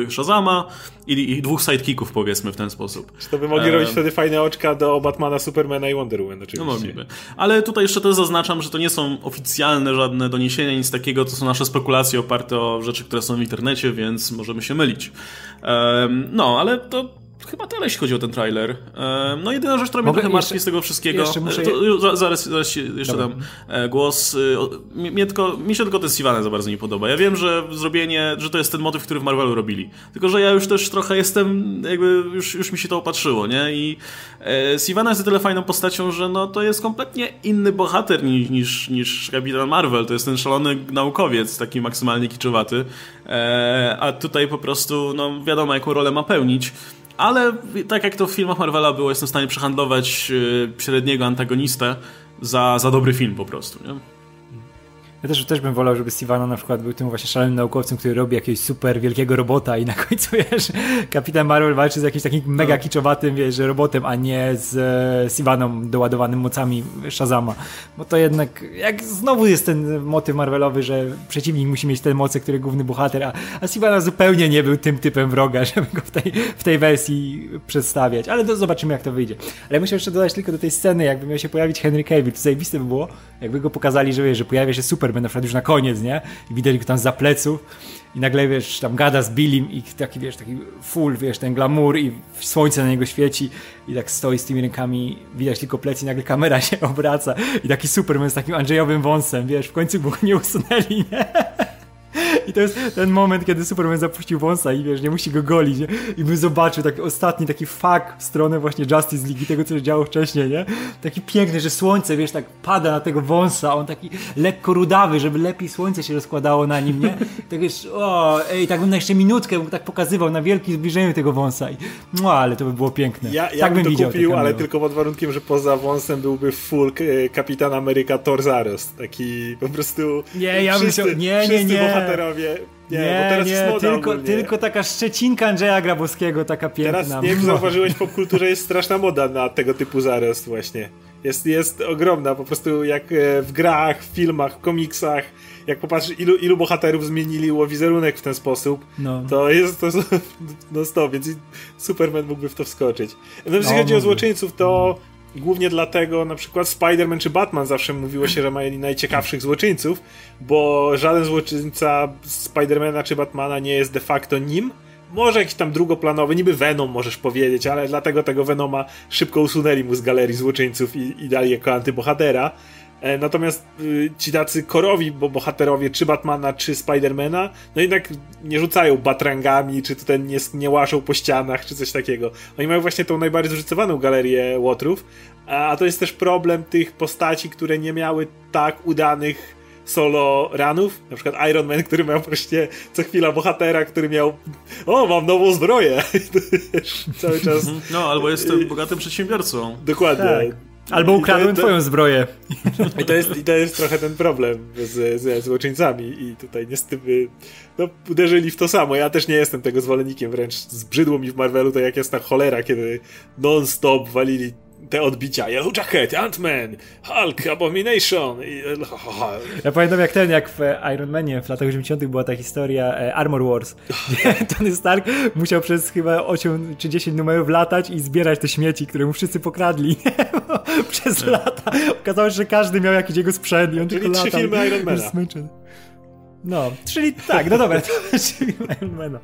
Shazama i, i dwóch sidekicków powiedzmy w ten sposób. Czy to by mogli e... robić wtedy fajne oczka do Batmana, Supermana i Wonder Woman oczywiście. No mogliby. Ale tutaj jeszcze też zaznaczam, że to nie są oficjalne żadne doniesienia, nic takiego, to są nasze spekulacje oparte o rzeczy, które są w internecie, więc możemy się mylić. no, ale to chyba tyle, jeśli chodzi o ten trailer. No jedyna rzecz, która mnie trochę martwi z tego wszystkiego, jeszcze muszę... to, zaraz, zaraz jeszcze dam e, głos. E, mnie tylko, mi się tylko ten Sivane za bardzo nie podoba. Ja wiem, że zrobienie, że to jest ten motyw, który w Marvelu robili. Tylko, że ja już też trochę jestem, jakby już, już mi się to opatrzyło, nie? I e, Sivana jest o tyle fajną postacią, że no to jest kompletnie inny bohater niż, niż, niż Kapitan Marvel. To jest ten szalony naukowiec, taki maksymalnie kiczowaty. E, a tutaj po prostu, no wiadomo, jaką rolę ma pełnić. Ale tak jak to w filmach Marvela było, jestem w stanie przehandlować e, średniego antagonistę za, za dobry film po prostu. Nie? Ja też, też bym wolał, żeby Sivana na przykład był tym właśnie szalonym naukowcem, który robi jakiegoś super wielkiego robota i na końcu, wiesz, Kapitan Marvel walczy z jakimś takim mega no. kiczowatym, wiesz, robotem, a nie z e, Sivaną doładowanym mocami Shazama. Bo to jednak, jak znowu jest ten motyw Marvelowy, że przeciwnik musi mieć te moce, które główny bohater, a, a Sivana zupełnie nie był tym typem wroga, żeby go w tej, w tej wersji przedstawiać. Ale zobaczymy, jak to wyjdzie. Ale muszę jeszcze dodać tylko do tej sceny, jakby miał się pojawić Henry Cavill, to zajebiste by było, jakby go pokazali, że, wiesz, że pojawia się super Superman na przykład już na koniec, nie? I widać go tam za pleców i nagle, wiesz, tam gada z Billim i taki, wiesz, taki full, wiesz, ten glamour i słońce na niego świeci i tak stoi z tymi rękami, widać tylko plecy i nagle kamera się obraca i taki Superman z takim Andrzejowym wąsem, wiesz, w końcu go nie usunęli, nie? I to jest ten moment, kiedy Superman zapuścił wąsa i wiesz, nie musi go golić, nie? I by zobaczył taki ostatni taki fuck w stronę właśnie Justice League i tego, co się działo wcześniej, nie? Taki piękny, że słońce, wiesz, tak pada na tego wąsa, on taki lekko rudawy, żeby lepiej słońce się rozkładało na nim, nie? Tak wiesz, o, ej, tak bym na jeszcze minutkę bym tak pokazywał na wielkim zbliżeniu tego wąsa i, no, ale to by było piękne. Ja, ja tak bym, bym to kupił, ale tylko pod warunkiem, że poza wąsem byłby full e, Kapitan Ameryka Thor Zarost, taki po prostu nie, ja bym się, nie, nie, nie. Bohaterowie nie, nie, bo teraz nie, tylko, tylko taka szczecinka Andrzeja Grabowskiego, taka piękna. Teraz nie wiem, zauważyłeś, w popkulturze jest straszna moda na tego typu zarost właśnie. Jest, jest ogromna, po prostu jak e, w grach, w filmach, w komiksach, jak popatrzysz, ilu, ilu bohaterów zmienili wizerunek w ten sposób, no. to jest to no stop, więc Superman mógłby w to wskoczyć. No, jeśli no, chodzi o złoczyńców, to Głównie dlatego na przykład Spider-Man czy Batman zawsze mówiło się, że mają najciekawszych złoczyńców, bo żaden złoczyńca Spidermana czy Batmana nie jest de facto nim. Może jakiś tam drugoplanowy, niby Venom możesz powiedzieć, ale dlatego tego Venoma szybko usunęli mu z galerii złoczyńców i, i dali jako antybohatera. E, natomiast y, ci tacy korowi, bo bohaterowie czy Batmana, czy Spidermana, no jednak nie rzucają batrangami, czy tutaj nie, nie łaszą po ścianach, czy coś takiego. Oni mają właśnie tą najbardziej zróżnicowaną galerię łotrów, a to jest też problem tych postaci, które nie miały tak udanych solo ranów, na przykład Iron Man, który miał właśnie co chwila bohatera, który miał o, mam nową zbroję cały czas. No, albo jestem bogatym przedsiębiorcą. Dokładnie. Tak. Albo ukradłem twoją zbroję. I to, jest, I to jest trochę ten problem z, ze złoczyńcami i tutaj niestety no, uderzyli w to samo. Ja też nie jestem tego zwolennikiem, wręcz zbrzydło mi w Marvelu to jak jest ta cholera, kiedy non-stop walili te odbicia. Yellow Jacket, Ant-Man, Hulk, Abomination. Ja pamiętam jak ten, jak w Iron Manie w latach 80. była ta historia e, Armor Wars, gdzie Tony Stark musiał przez chyba 8 czy 10 numerów latać i zbierać te śmieci, które mu wszyscy pokradli przez tak. lata. Okazało się, że każdy miał jakiś jego sprzęt i on Czyli tylko trzy latał. filmy Ironmana. No, czyli tak, no dobra, to trzy filmy Ironmana.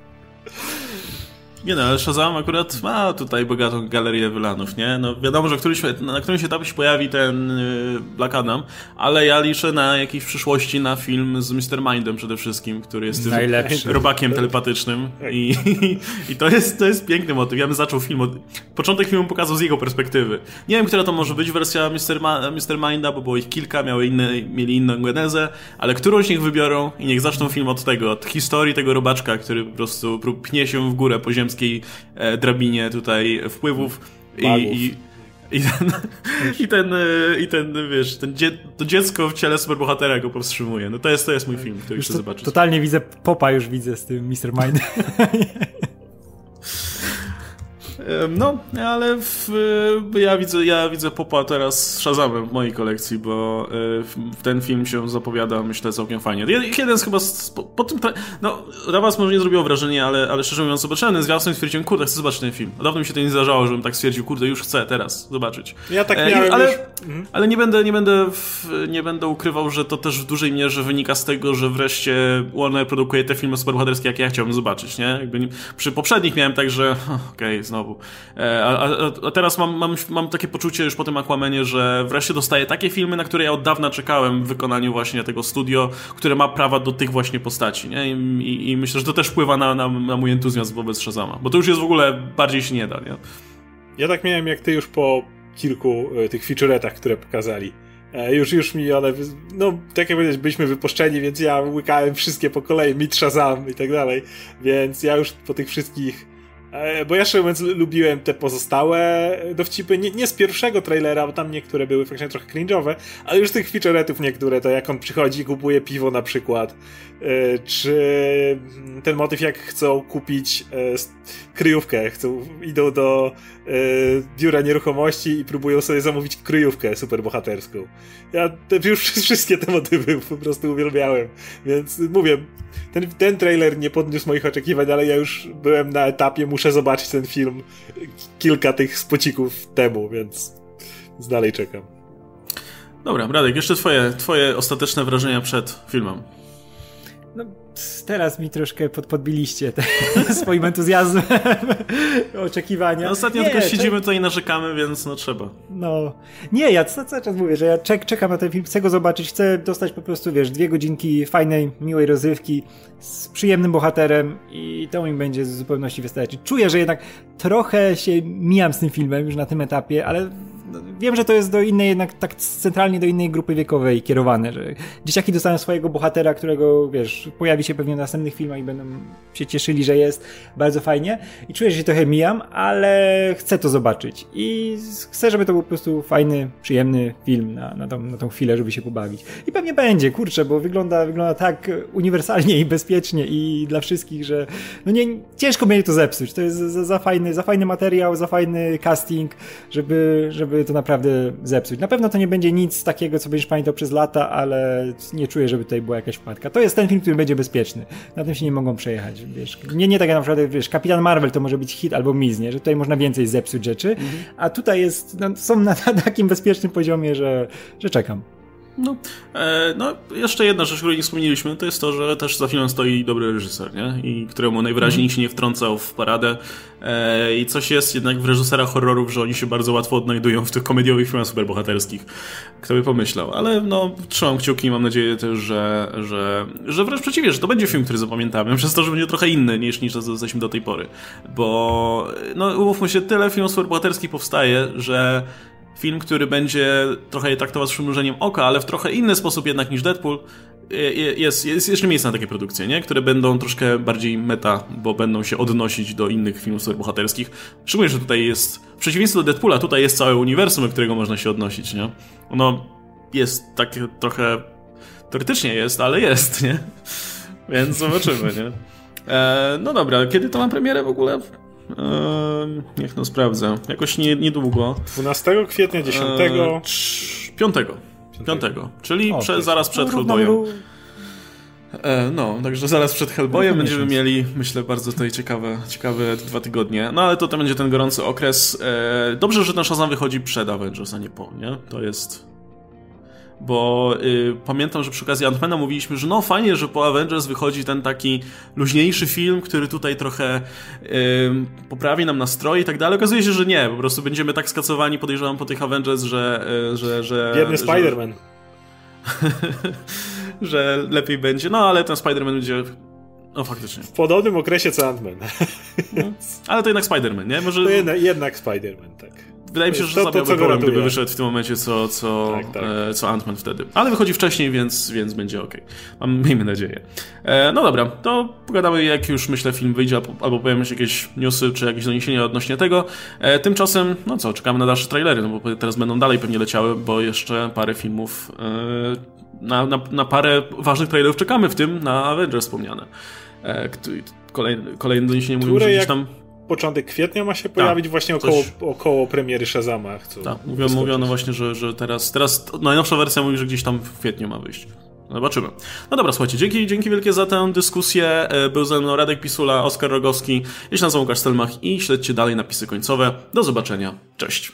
Nie no, ale Shazam akurat ma tutaj bogatą galerię wylanów, nie? No wiadomo, że któryś, na którymś etapie się pojawi ten y, Black Adam, ale ja liczę na jakiejś przyszłości na film z Mr. Mindem przede wszystkim, który jest tym Najlepszy. robakiem telepatycznym i, i, to, jest, to jest piękny motyw. Ja bym zaczął film od... Początek filmu pokazał z jego perspektywy. Nie wiem, która to może być wersja Mr. Ma, Mr. Minda, bo było ich kilka, miały inne, mieli inną genezę, ale którąś niech wybiorą i niech zaczną film od tego, od historii tego robaczka, który po prostu pnie się w górę po ziemi ziemskiej e, drabinie tutaj wpływów i, i, i, ten, i ten, e, i ten, wiesz, ten dzie, to dziecko w ciele superbohatera go powstrzymuje. No to jest, to jest mój film, który już chcę to, zobaczyć. Totalnie widzę Popa już widzę z tym Mr. Mind. No, ale w, ja, widzę, ja widzę Popa teraz z Shazamem w mojej kolekcji, bo y, ten film się zapowiada, myślę, całkiem fajnie. Jeden z chyba, z, po, po, tym, no, na was może nie zrobiło wrażenia, ale, ale szczerze mówiąc, zobaczyłem ten zwiastun i stwierdziłem, kurde, chcę zobaczyć ten film. Dawno mi się to nie zdarzało, żebym tak stwierdził, kurde, już chcę teraz zobaczyć. Ja tak e, miałem ale, już... Mhm. ale nie będę, nie będę, w, nie będę ukrywał, że to też w dużej mierze wynika z tego, że wreszcie Warner produkuje te filmy superbohaterskie, jakie ja chciałbym zobaczyć, nie? Jakby przy poprzednich miałem tak, że okej, okay, znowu E, a, a, a teraz mam, mam, mam takie poczucie już po tym Aquamanie, że wreszcie dostaję takie filmy, na które ja od dawna czekałem w wykonaniu właśnie tego studio, które ma prawa do tych właśnie postaci, nie? I, i, i myślę, że to też wpływa na, na, na mój entuzjazm wobec Shazama, bo to już jest w ogóle bardziej się nie da, nie? Ja tak miałem jak ty już po kilku e, tych featuretach, które pokazali. E, już, już mi one, no tak jak powiedzieć, byliśmy wypuszczeni, więc ja łykałem wszystkie po kolei, mit Shazam i tak dalej, więc ja już po tych wszystkich bo ja szczerze mówiąc lubiłem te pozostałe dowcipy, nie, nie z pierwszego trailera, bo tam niektóre były faktycznie trochę cringe'owe, ale już tych featuretów niektóre, to jak on przychodzi i kupuje piwo na przykład, e, czy ten motyw jak chcą kupić e, kryjówkę, chcą, idą do biura nieruchomości i próbują sobie zamówić kryjówkę superbohaterską. Ja te, już wszystkie te motywy po prostu uwielbiałem, więc mówię, ten, ten trailer nie podniósł moich oczekiwań, ale ja już byłem na etapie, muszę zobaczyć ten film kilka tych spocików temu, więc, więc dalej czekam. Dobra, Radek, jeszcze twoje, twoje ostateczne wrażenia przed filmem. No, teraz mi troszkę pod, podbiliście te, swoim entuzjazmem oczekiwania. No, ostatnio nie, tylko siedzimy tutaj i narzekamy, więc no trzeba. No, nie, ja cały czas mówię, że ja czek, czekam na ten film, chcę go zobaczyć, chcę dostać po prostu, wiesz, dwie godzinki fajnej, miłej rozrywki z przyjemnym bohaterem i to mi będzie w zupełności wystarczyć. Czuję, że jednak trochę się mijam z tym filmem już na tym etapie, ale wiem, że to jest do innej, jednak tak centralnie do innej grupy wiekowej kierowane, że dzieciaki dostają swojego bohatera, którego, wiesz, pojawi się pewnie w następnych filmach i będą się cieszyli, że jest bardzo fajnie i czuję, że się trochę mijam, ale chcę to zobaczyć i chcę, żeby to był po prostu fajny, przyjemny film na, na, tą, na tą chwilę, żeby się pobawić. I pewnie będzie, kurczę, bo wygląda, wygląda tak uniwersalnie i bezpiecznie i dla wszystkich, że no nie, ciężko będzie to zepsuć. To jest za, za fajny, za fajny materiał, za fajny casting, żeby, żeby to naprawdę zepsuć. Na pewno to nie będzie nic takiego, co będziesz pamiętał przez lata, ale nie czuję, żeby tutaj była jakaś wpadka. To jest ten film, który będzie bezpieczny. Na tym się nie mogą przejechać, wiesz. Nie, nie tak jak na przykład, wiesz, Kapitan Marvel to może być hit albo miz, nie? Że tutaj można więcej zepsuć rzeczy, mhm. a tutaj jest, no, są na, na takim bezpiecznym poziomie, że, że czekam. No, e, no, jeszcze jedna rzecz, której nie wspomnieliśmy, to jest to, że też za filmem stoi dobry reżyser, nie? I któremu najwyraźniej mm. się nie wtrącał w paradę. E, I coś jest jednak w reżyserach horrorów, że oni się bardzo łatwo odnajdują w tych komediowych filmach superbohaterskich. Kto by pomyślał. Ale no, trzymam kciuki i mam nadzieję też, że, że, że wręcz przeciwnie, że to będzie film, który zapamiętamy, przez to, że będzie trochę inny niż, niż jesteśmy do tej pory. Bo, no, umówmy się, tyle filmów superbohaterskich powstaje, że film, który będzie trochę je traktował z przymrużeniem oka, ale w trochę inny sposób jednak niż Deadpool, jest, jest jeszcze miejsce na takie produkcje, nie? które będą troszkę bardziej meta, bo będą się odnosić do innych filmów superbohaterskich. Szczególnie, że tutaj jest, w przeciwieństwie do Deadpoola, tutaj jest całe uniwersum, do którego można się odnosić, nie? Ono jest takie trochę, teoretycznie jest, ale jest, nie? Więc zobaczymy, nie? E, no dobra, kiedy to ma premierę w ogóle? Eee, niech no sprawdzę. Jakoś nie, niedługo. 12 kwietnia, 10? Eee, 5. 5. Czyli o, prze, zaraz przed no, Hellboyem. E, no, także zaraz przed Hellboyem no, będziemy mieli, myślę, bardzo tutaj ciekawe, ciekawe dwa tygodnie. No ale to, to będzie ten gorący okres. E, dobrze, że ten Shazam wychodzi przed Avengers, a nie po, nie? To jest bo y, pamiętam, że przy okazji Antmana mówiliśmy, że no fajnie, że po Avengers wychodzi ten taki luźniejszy film, który tutaj trochę y, poprawi nam nastroje i tak dalej. Okazuje się, że nie, po prostu będziemy tak skacowani, podejrzewam, po tych Avengers, że... Y, że, że Biedny Spider-Man. że lepiej będzie, no ale ten Spider-Man będzie no faktycznie. W podobnym okresie co Ant-Man. No, ale to jednak Spider-Man, nie? Może... To jednak, jednak Spider-Man, tak. Wydaje mi się, że to, to, problem, gdyby wyszedł w tym momencie co, co, tak, tak. E, co Ant-Man wtedy. Ale wychodzi wcześniej, więc, więc będzie ok. Mam, miejmy nadzieję. E, no dobra, to pogadamy jak już myślę film wyjdzie, albo pojawią się jakieś newsy, czy jakieś doniesienia odnośnie tego. E, tymczasem, no co, czekamy na dalsze trailery, no bo teraz będą dalej pewnie leciały, bo jeszcze parę filmów, e, na, na, na parę ważnych trailerów czekamy, w tym na Avengers wspomniane. E, kolejne, kolejne doniesienie mówią, że gdzieś tam początek kwietnia ma się pojawić tak, właśnie około, coś... około premiery Shazama. Tak, mówiono, mówiono właśnie, że, że teraz, teraz najnowsza wersja mówi, że gdzieś tam w kwietniu ma wyjść. Zobaczymy. No dobra, słuchajcie, dzięki, dzięki wielkie za tę dyskusję. E, był ze mną Radek Pisula, Oskar Rogowski, ja się nazywam Łukasz Stelmach i śledźcie dalej napisy końcowe. Do zobaczenia. Cześć.